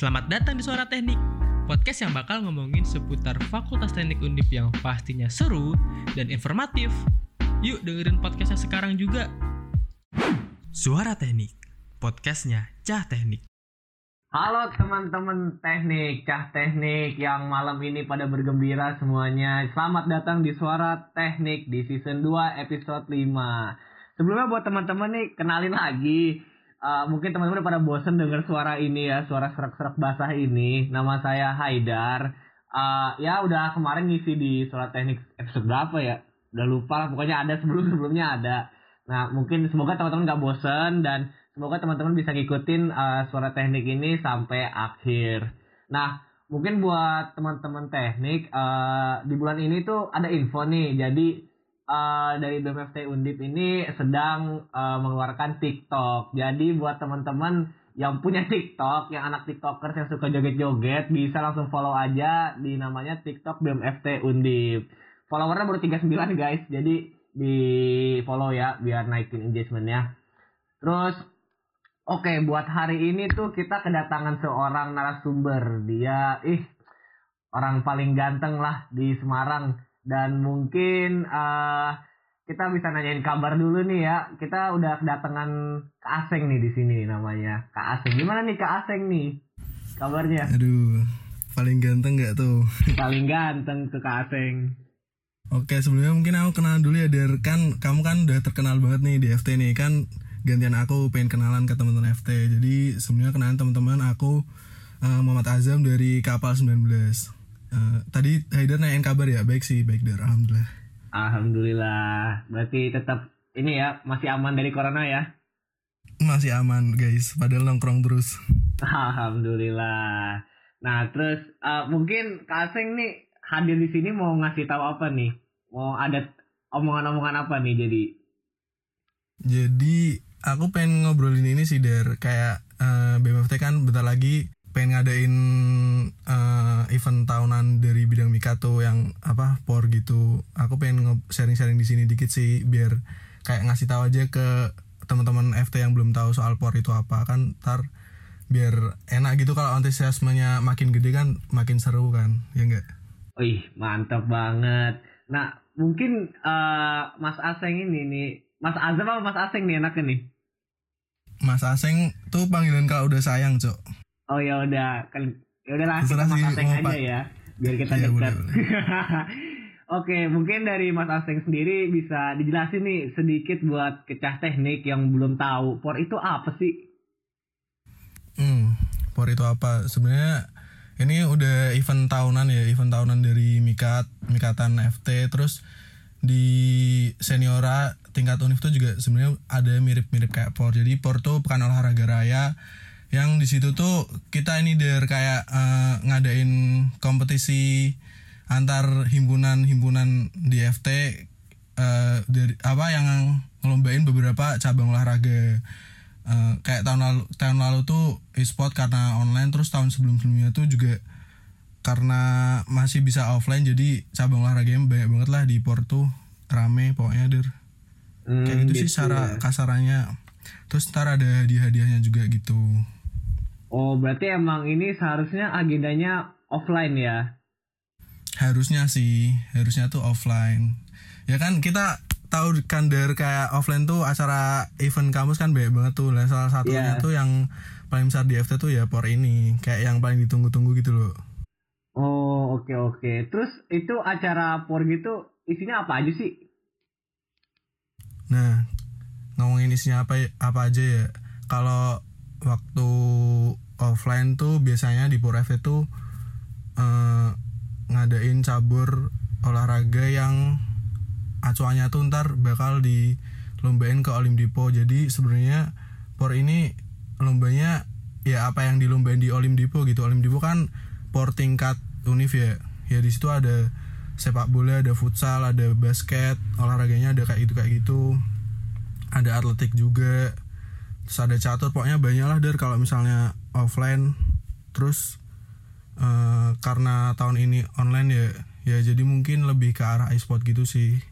Selamat datang di Suara Teknik, podcast yang bakal ngomongin seputar Fakultas Teknik Undip yang pastinya seru dan informatif. Yuk dengerin podcastnya sekarang juga. Suara Teknik, podcastnya Cah Teknik. Halo teman-teman teknik, cah teknik yang malam ini pada bergembira semuanya. Selamat datang di Suara Teknik di season 2 episode 5. Sebelumnya buat teman-teman nih kenalin lagi. Uh, mungkin teman-teman pada bosen denger suara ini ya, suara serak-serak basah ini. Nama saya Haidar. Uh, ya udah kemarin ngisi di Suara Teknik episode berapa ya? Udah lupa lah, pokoknya ada sebelum-sebelumnya ada. Nah mungkin semoga teman-teman gak bosen dan Semoga teman-teman bisa ngikutin uh, suara teknik ini sampai akhir. Nah, mungkin buat teman-teman teknik uh, di bulan ini tuh ada info nih. Jadi uh, dari BMFT Undip ini sedang uh, mengeluarkan TikTok. Jadi buat teman-teman yang punya TikTok, yang anak TikTokers yang suka joget-joget, bisa langsung follow aja di namanya TikTok BMFT Undip. Followernya baru 39 guys, jadi di follow ya biar naikin engagementnya. Terus Oke, buat hari ini tuh kita kedatangan seorang narasumber. Dia, ih, orang paling ganteng lah di Semarang. Dan mungkin uh, kita bisa nanyain kabar dulu nih ya. Kita udah kedatangan Kak Aseng nih di sini namanya. Kak Aseng, gimana nih Kak Aseng nih? Kabarnya? Aduh, paling ganteng gak tuh? paling ganteng tuh Kak Aseng. Oke, sebelumnya mungkin aku kenal dulu ya, Der. Kan kamu kan udah terkenal banget nih di FT nih. Kan gantian aku pengen kenalan ke teman-teman FT jadi sebenarnya kenalan teman-teman aku uh, Muhammad Azam dari Kapal 19 uh, eh, tadi Haidar nanyain kabar ya? Baik sih baik Dar alhamdulillah. Alhamdulillah. Berarti tetap ini ya masih aman dari corona ya? Masih aman guys. Padahal nongkrong terus. Alhamdulillah. Nah terus uh, mungkin Kak Aseng nih hadir di sini mau ngasih tahu apa nih? Mau ada omongan-omongan apa nih jadi? Jadi aku pengen ngobrolin ini sih der. Kayak uh, eh, BMFT kan bentar lagi pengen ngadain uh, event tahunan dari bidang Mikato yang apa por gitu aku pengen sharing-sharing di sini dikit sih biar kayak ngasih tahu aja ke teman-teman FT yang belum tahu soal por itu apa kan ntar biar enak gitu kalau antusiasmenya makin gede kan makin seru kan ya enggak Wih mantap banget nah mungkin uh, Mas Aseng ini nih Mas Azam apa Mas Aseng nih enaknya nih? Mas Aseng tuh panggilan kalau udah sayang, Cok. Oh ya udah, kan ya udahlah kita Mas Aseng aja ya, biar kita ya, dekat. Oke, mungkin dari Mas Aseng sendiri bisa dijelasin nih sedikit buat kecah teknik yang belum tahu. Por itu apa sih? Hmm, por itu apa? Sebenarnya ini udah event tahunan ya, event tahunan dari Mikat, Mikatan FT terus di seniora tingkat univ tuh juga sebenarnya ada mirip-mirip kayak por jadi por tuh pekan olahraga raya yang di situ tuh kita ini der kayak uh, ngadain kompetisi antar himpunan-himpunan di FT uh, eh, dari apa yang ngelombain beberapa cabang olahraga. Uh, kayak tahun lalu tahun lalu tuh e-sport karena online terus tahun sebelum-sebelumnya tuh juga karena masih bisa offline jadi cabang olahraganya banyak banget lah di Porto rame pokoknya der. Hmm, kayak gitu, gitu sih cara ya. kasarannya. Terus ntar ada hadiah-hadiahnya juga gitu oh berarti emang ini seharusnya agendanya offline ya harusnya sih harusnya tuh offline ya kan kita tahu kan der kayak offline tuh acara event kampus kan banyak banget tuh lah salah satunya yeah. tuh yang paling besar di FT tuh ya por ini kayak yang paling ditunggu-tunggu gitu loh Oh oke okay, oke. Okay. Terus itu acara por gitu isinya apa aja sih? Nah ngomongin isinya apa apa aja ya. Kalau waktu offline tuh biasanya di por FT tuh eh, ngadain cabur olahraga yang acuannya tuh ntar bakal dilombain ke Olimdipo. Jadi sebenarnya por ini lombanya ya apa yang dilombain di Olimdipo gitu. Olimdipo kan por tingkat univ ya ya di situ ada sepak bola ada futsal ada basket olahraganya ada kayak gitu kayak gitu ada atletik juga terus ada catur pokoknya banyak lah dari kalau misalnya offline terus uh, karena tahun ini online ya ya jadi mungkin lebih ke arah e-sport gitu sih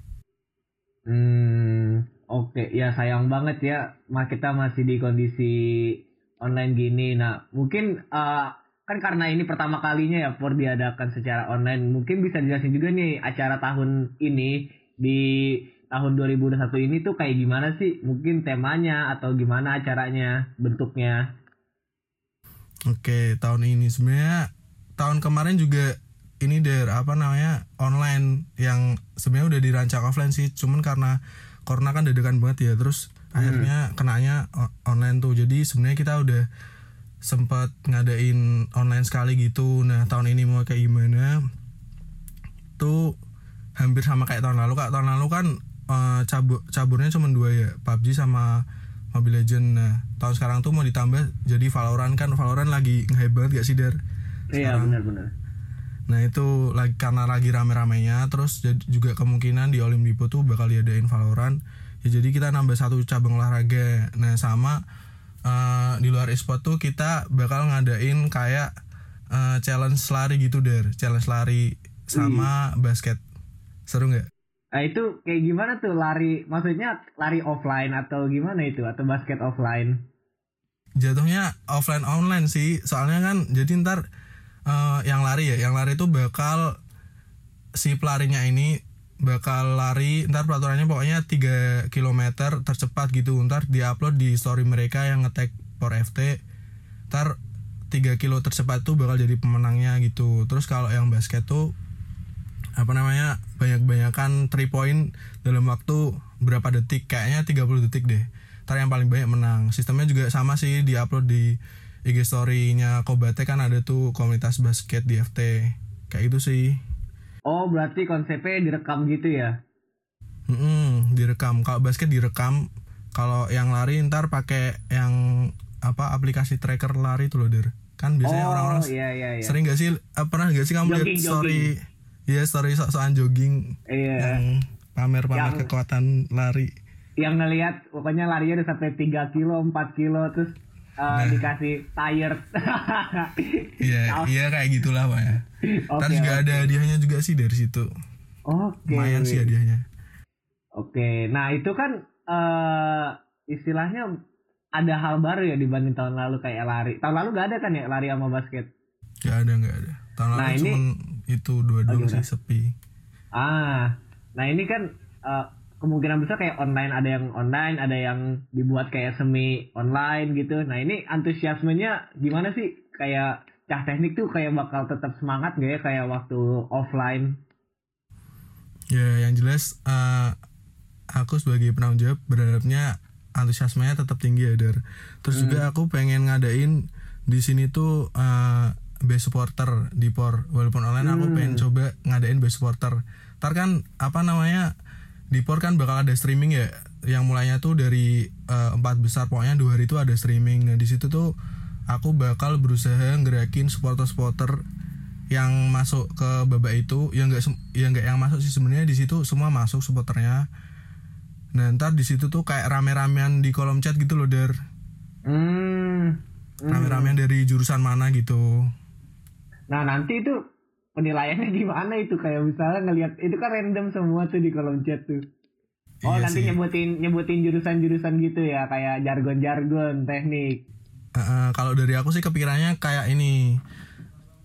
hmm oke okay. ya sayang banget ya kita masih di kondisi online gini nah mungkin uh, kan karena ini pertama kalinya ya Por diadakan secara online. Mungkin bisa dijelasin juga nih acara tahun ini di tahun 2021 ini tuh kayak gimana sih? Mungkin temanya atau gimana acaranya, bentuknya. Oke, tahun ini sebenarnya tahun kemarin juga ini der apa namanya online yang sebenarnya udah dirancang offline sih, cuman karena corona kan dadakan banget ya, terus akhirnya kenanya online tuh. Jadi sebenarnya kita udah sempat ngadain online sekali gitu. Nah tahun ini mau kayak gimana? Tuh hampir sama kayak tahun lalu kak. Tahun lalu kan eh, cabur caburnya cuma dua ya, PUBG sama Mobile Legend. Nah tahun sekarang tuh mau ditambah jadi Valorant kan. Valorant lagi nge banget gak sih der? Iya benar-benar. Nah itu lagi karena lagi rame-ramenya terus jadi juga kemungkinan di Olimpipo tuh bakal diadain Valorant. Ya jadi kita nambah satu cabang olahraga. Nah sama eh, di luar e-sport tuh kita bakal ngadain kayak eh, challenge lari gitu der, challenge lari sama basket. Seru nggak? Nah itu kayak gimana tuh lari? Maksudnya lari offline atau gimana itu? Atau basket offline? Jatuhnya offline online sih, soalnya kan jadi ntar eh, yang lari ya, yang lari itu bakal si pelarinya ini bakal lari ntar peraturannya pokoknya 3 km tercepat gitu ntar diupload di story mereka yang ngetek for FT ntar 3 kilo tercepat tuh bakal jadi pemenangnya gitu terus kalau yang basket tuh apa namanya banyak-banyakan 3 point dalam waktu berapa detik kayaknya 30 detik deh ntar yang paling banyak menang sistemnya juga sama sih diupload di IG story-nya Kobate kan ada tuh komunitas basket di FT kayak itu sih Oh berarti konsepnya direkam gitu ya? Mm-mm, direkam. Kalau basket direkam. Kalau yang lari ntar pakai yang apa aplikasi tracker lari tuh loh, Der. Kan biasanya oh orang-orang iya iya iya. sering gak sih eh, pernah gak sih kamu lihat Jogging, story Iya story sok-sokan jogging Iya. yang pamer-pamer Yang- kekuatan lari. Yang ngelihat pokoknya larinya udah sampai 3 kilo, 4 kilo terus uh, Nah. dikasih tire. Iya, iya kayak gitulah Pak ya. Oke. Ntar juga ada hadiahnya juga sih dari situ. Oke. Lumayan sih hadiahnya. Oke. Nah, itu kan eh istilahnya ada hal baru ya dibanding tahun lalu kayak lari. Tahun lalu gak ada kan ya lari sama basket? Gak ada gak ada. Tahun Nah, lalu ini- cuman itu dua Oh, sih sepi. Ah. Nah, ini kan eh, kemungkinan besar kayak online ada yang online, ada yang dibuat kayak semi online gitu. Nah, ini antusiasmenya gimana sih? Kayak cah teknik tuh kayak bakal tetap semangat gak ya kayak waktu offline? Ya, yang jelas eh, aku sebagai penanggung jawab berharapnya antusiasmenya tetap tinggi ya, Dar. Terus juga aku pengen ngadain di sini tuh eh, base supporter di POR. Walaupun online aku pengen coba ngadain base supporter. Ntar kan apa namanya di POR kan bakal ada streaming ya yang mulainya tuh dari eh, empat besar pokoknya dua hari itu ada streaming. Nah, di situ tuh aku bakal berusaha ngerakin supporter-supporter yang masuk ke babak itu yang enggak yang enggak yang masuk sih sebenarnya di situ semua masuk supporternya nah ntar di situ tuh kayak rame-ramean di kolom chat gitu loh der Hmm. Hmm. rame-ramean dari jurusan mana gitu Nah nanti itu penilaiannya gimana itu kayak misalnya ngelihat itu kan random semua tuh di kolom chat tuh. Oh Iya nanti sih. nyebutin nyebutin jurusan-jurusan gitu ya kayak jargon-jargon teknik. Eh, kalau dari aku sih kepikirannya kayak ini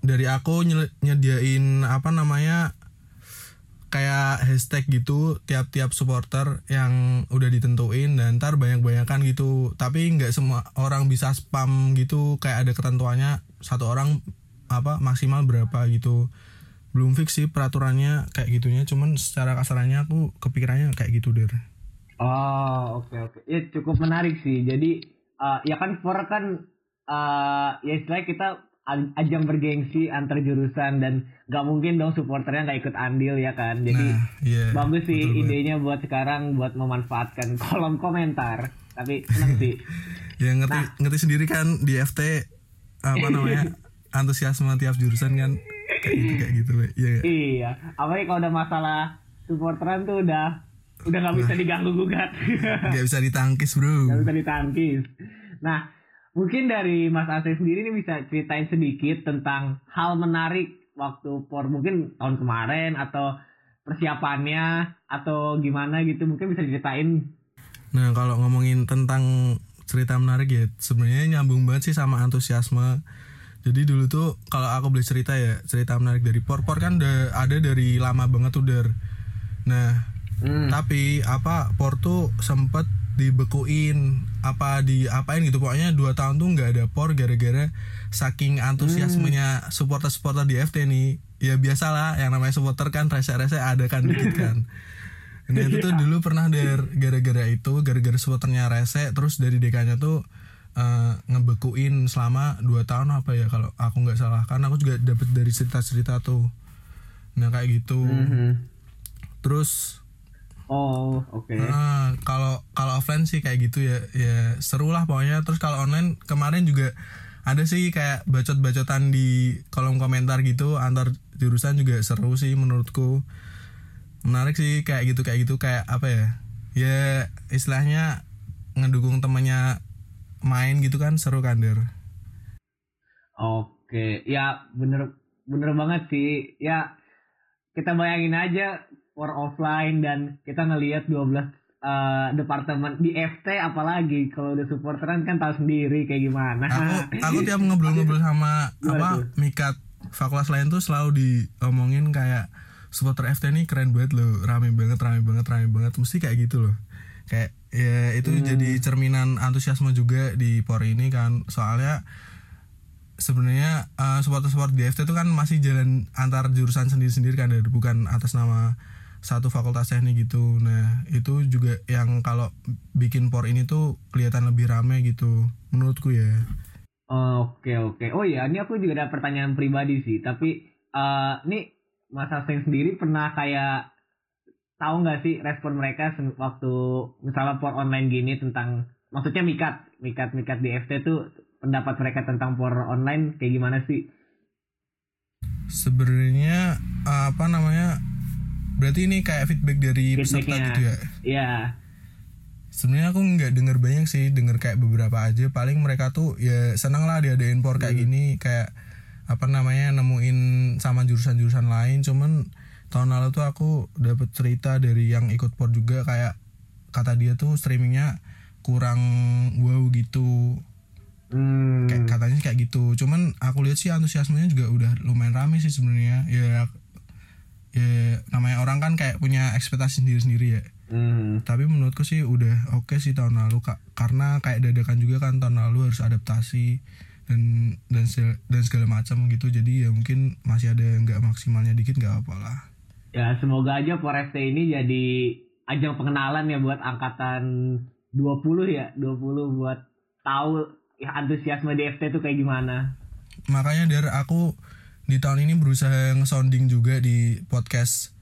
dari aku nyediain apa namanya kayak hashtag gitu tiap-tiap supporter yang udah ditentuin dan ntar banyak-banyakan gitu tapi nggak semua orang bisa spam gitu kayak ada ketentuannya satu orang apa maksimal berapa gitu. Belum fix sih peraturannya kayak gitunya cuman secara kasarannya aku kepikirannya kayak gitu der. Oh oke oke. Ya cukup menarik sih. Jadi eh, ya kan for kan eh, ya istilahnya kita ajang bergengsi antar jurusan dan nggak mungkin dong supporternya nggak ikut andil ya kan? Jadi nah iya bagus sih betul banget. idenya buat sekarang buat memanfaatkan kolom komentar. Tapi seneng sih. Ya ngerti Nah. ngerti sendiri kan di FT apa namanya antusiasme tiap jurusan kan kayak gitu kayak gitu Be. Iya? Iya, apalagi kalau udah masalah supporteran tuh udah udah nggak bisa diganggu gugat, nggak bisa ditangkis bro nggak bisa ditangkis. Nah, mungkin dari Mas Asif sendiri nih bisa ceritain sedikit tentang hal menarik waktu por mungkin tahun kemarin atau persiapannya atau gimana gitu mungkin bisa diceritain. nah kalau ngomongin tentang cerita menarik ya sebenarnya nyambung banget sih sama antusiasme Jadi dulu tuh kalau aku boleh cerita ya, cerita menarik dari Por. Por kan udah ada dari lama banget tuh Der. Nah, Hmm. tapi apa Por tuh sempet dibekuin apa di apain gitu pokoknya dua tahun tuh nggak ada Por gara-gara saking antusiasmenya supporter-supporter di FT nih ya biasalah yang namanya supporter kan rese-rese ada kan dikit kan nah itu tuh dulu pernah der gara-gara itu gara-gara supporternya rese terus dari dekannya tuh eh, ngebekuin selama dua tahun apa ya kalau aku nggak salah. Kan aku juga dapet dari cerita-cerita tuh. Nah kayak gitu. Mhm. terus Oh, oke. Ah, kalau kalau offline sih kayak gitu ya. Ya seru lah pokoknya. Terus kalau online kemarin juga ada sih kayak bacot-bacotan di kolom komentar gitu. Antar jurusan juga seru sih menurutku. Menarik sih kayak gitu kayak gitu. Kayak apa ya? Ya istilahnya ngedukung temannya main gitu kan seru kan der Oke, ya bener bener banget sih. Ya kita bayangin aja for offline dan kita ngelihat 12 eh, departemen di FT apalagi. Kalau udah supporteran kan tahu sendiri kayak gimana. aku aku tiap ngobrol-ngobrol sama apa mikat fakultas lain tuh selalu diomongin kayak supporter FT ini keren banget loh rame banget rame banget rame banget. Mesti kayak gitu loh. Kayak ya itu Hmm. jadi cerminan antusiasme juga di por ini kan soalnya sebenarnya eh, supporter-supporter di FT itu kan masih jalan antar jurusan sendiri-sendiri kan dari bukan atas nama satu fakultas teknik gitu nah itu juga yang kalau bikin por ini tuh kelihatan lebih rame gitu menurutku ya Oke oke. Oh iya, ini aku juga ada pertanyaan pribadi sih. Tapi eh nih Mas Hasan sendiri pernah kayak tahu nggak sih respon mereka waktu misalnya por online gini tentang maksudnya mikat mikat mikat di FT tuh pendapat mereka tentang por online kayak gimana sih? sebenarnya apa namanya berarti ini kayak feedback dari peserta gitu ya? Ya. sebenarnya aku nggak denger banyak sih denger kayak beberapa aja. Paling mereka tuh ya seneng lah diadain por kayak gini kayak apa namanya nemuin sama jurusan-jurusan lain. Cuman tahun lalu tuh aku dapet cerita dari yang ikut por juga kayak kata dia tuh streamingnya kurang wow gitu. Hmm. kayak katanya kayak gitu. Cuman aku lihat sih antusiasmenya juga udah lumayan rame sih sebenarnya. Ya ya namanya orang kan kayak punya ekspektasi sendiri sendiri ya. Hmm. tapi menurutku sih udah oke sih tahun lalu kak. Karena kayak dadakan juga kan tahun lalu harus adaptasi dan dan dan segala macam gitu. Jadi ya mungkin masih ada nggak maksimalnya dikit nggak apa lah Ya semoga aja FT ini jadi ajang pengenalan ya buat angkatan 20 ya 20 buat tahu ya antusiasme di FT itu kayak gimana. makanya dari aku di tahun ini berusaha nge-sounding juga di podcast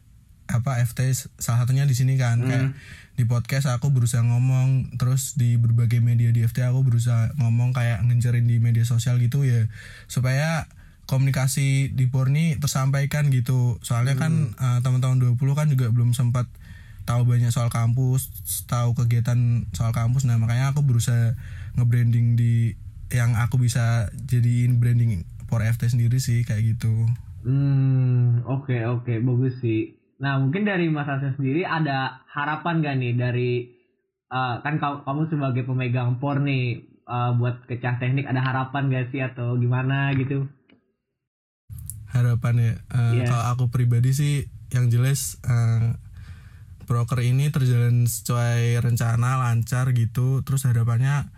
apa FT salah satunya di sini kan. Kayak di podcast aku berusaha ngomong terus di berbagai media di FT aku berusaha ngomong kayak ngencerin di media sosial gitu ya. Supaya komunikasi di Porni tersampaikan gitu soalnya kan eh, teman-teman 20 kan juga belum sempat tahu banyak soal kampus tahu kegiatan soal kampus nah makanya aku berusaha nge-branding di yang aku bisa jadiin branding for FT sendiri sih kayak gitu Hmm, oke oke bagus sih. Nah mungkin dari Mas Hasan sendiri ada harapan gak nih dari eh, kan kamu sebagai pemegang por nih eh, buat kecah teknik ada harapan gak sih atau gimana gitu? Harapan ya Eh, Iya. kalau aku pribadi sih yang jelas eh, broker ini terjalan sesuai rencana lancar gitu. Terus harapannya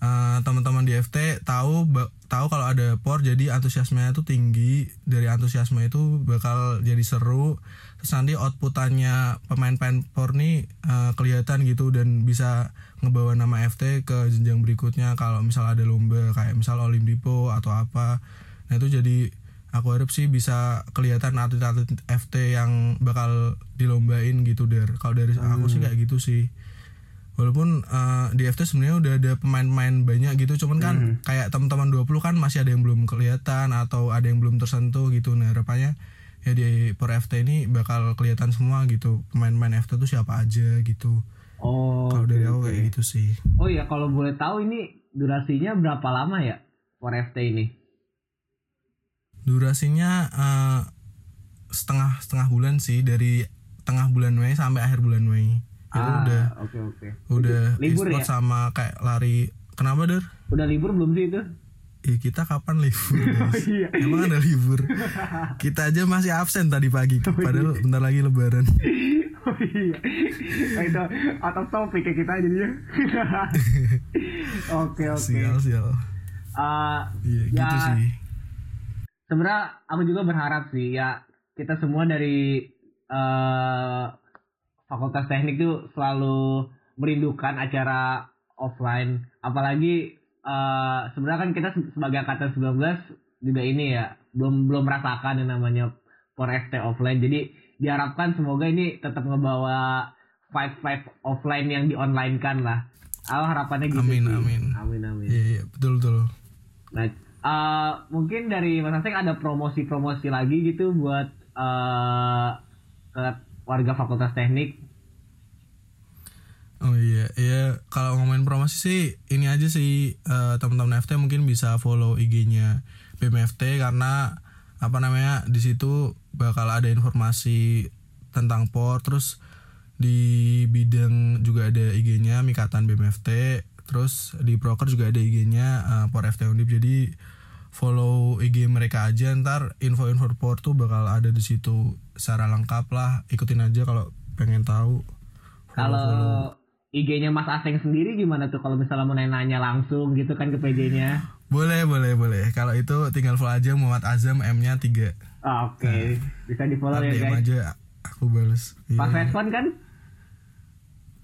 eh, teman-teman di FT tahu tahu kalau ada por jadi antusiasmenya itu tinggi. Dari antusiasme itu bakal jadi seru. Terus nanti outputannya pemain-pemain por nih eh, kelihatan gitu dan bisa ngebawa nama FT ke jenjang berikutnya. Kalau misal ada lomba kayak misal Olimpipo atau apa. Nah itu jadi aku harap sih bisa kelihatan atlet-atlet FT yang bakal dilombain gitu der. Kalau dari aku sih kayak gitu sih. Walaupun eh, di FT sebenarnya udah ada pemain-pemain banyak gitu cuman kan kayak teman-teman 20 kan masih ada yang belum kelihatan atau ada yang belum tersentuh gitu. Nah harapannya ya di per FT ini bakal kelihatan semua gitu pemain-pemain FT tuh siapa aja gitu. Oh. kalau dari oke, aku kayak gitu sih. Oh iya kalau boleh tahu ini durasinya berapa lama ya por FT ini? Durasinya eh, setengah setengah bulan sih dari tengah bulan Mei sampai akhir bulan Mei itu Ah, udah oke oke. udah libur ya? sama kayak lari kenapa der Udah libur belum sih itu? ya kita kapan libur guys iya. emang ada libur kita aja masih absen tadi pagi padahal bentar lagi lebaran Oh iya. Nah, itu atau topik ya kita jadinya. Oke oke. sial sial Eh, iya Ya. gitu sih sebenarnya aku juga berharap sih ya kita semua dari eh fakultas teknik tuh selalu merindukan acara offline. Apalagi eh sebenarnya kan kita se- sebagai angkatan 19 juga ini ya belum belum merasakan yang namanya for FT offline. Jadi diharapkan semoga ini tetap ngebawa five five offline yang di online kan lah. Aku harapannya gitu Amin, sih. amin. amin amin. Iya iya betul betul. Nah, eh, mungkin dari Mas Aseng ada promosi-promosi lagi gitu buat eh ke warga Fakultas Teknik. Oh iya, iya kalau ngomongin promosi sih ini aja sih eh, teman-teman FT mungkin bisa follow IG-nya BMFT karena apa namanya di situ bakal ada informasi tentang POR terus di bidang juga ada IG-nya Mikatan BMFT terus di broker juga ada IG-nya eh, POR FT Undip jadi follow IG mereka aja ntar info-info POR tuh bakal ada di situ secara lengkap lah ikutin aja kalau pengen tahu Kalau IG-nya Mas Aseng sendiri gimana tuh kalau misalnya mau nanya langsung gitu kan ke PJ-nya? Boleh, boleh, boleh. Kalau itu tinggal follow aja Muhammad Azam M-nya 3. Ah, Oke, bisa di follow ya guys. aja aku bales. Iya. Pas respon kan?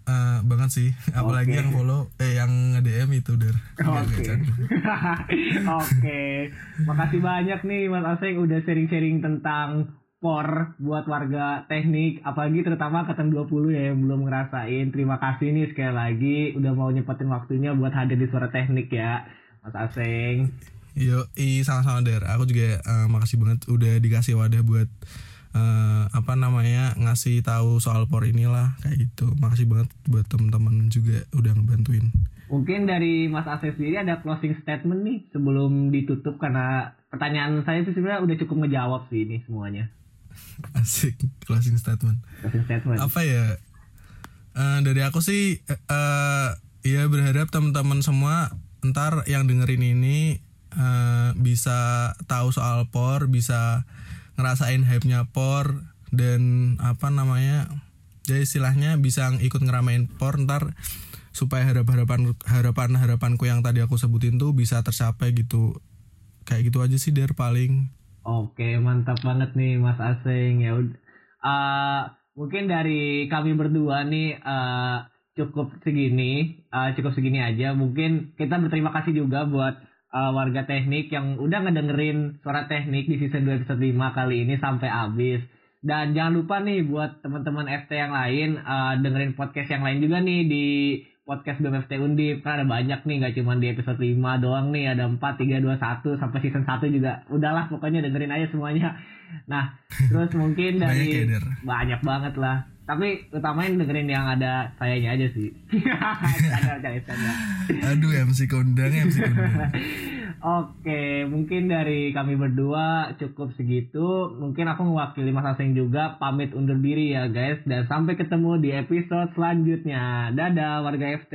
Eh, banget sih. Apalagi Oke. yang follow eh yang nge-DM itu der. Nggak Oke. canda. Oke. Makasih banyak nih Mas Aseng udah sharing-sharing tentang POR buat warga teknik apalagi terutama angkatan 20 ya yang belum ngerasain. Terima kasih nih sekali lagi udah mau nyepetin waktunya buat hadir di suara teknik ya. Mas Aseng. Yo, i sama-sama der. Aku juga eh, makasih banget udah dikasih wadah buat eh, apa namanya ngasih tahu soal por inilah kayak gitu. Makasih banget buat teman-teman juga udah ngebantuin. Mungkin dari Mas Aseng sendiri ada closing statement nih sebelum ditutup karena pertanyaan saya sih sebenarnya udah cukup ngejawab sih ini semuanya. Asik closing statement. Closing statement. apa ya Eh, dari aku sih eh, ya berharap teman-teman semua ntar yang dengerin ini eh, bisa tahu soal por bisa ngerasain hype-nya por dan apa namanya jadi istilahnya bisa ikut ngeramein por ntar supaya harapan harapan harapanku yang tadi aku sebutin tuh bisa tercapai gitu kayak gitu aja sih der paling Oke, mantap banget nih Mas Aseng. Ya eh, mungkin dari kami berdua nih eh, cukup segini, eh, cukup segini aja. Mungkin kita berterima kasih juga buat eh, warga teknik yang udah ngedengerin suara teknik di season 2 episode 5 kali ini sampai habis. Dan jangan lupa nih buat teman-teman FT yang lain eh, dengerin podcast yang lain juga nih di podcast BMFT Undip kan ada banyak nih nggak cuma di episode 5 doang nih ada 4 3 2 1 sampai season 1 juga udahlah pokoknya dengerin aja semuanya nah terus mungkin Banyak dari ya, Der? banyak banget lah tapi utamain dengerin yang ada sayanya aja sih canda canda canda aduh MC kondang MC kondang Oke, mungkin dari kami berdua cukup segitu. Mungkin aku mewakili Mas Aseng juga pamit undur diri ya guys. Dan sampai ketemu di episode selanjutnya. Dadah warga FT.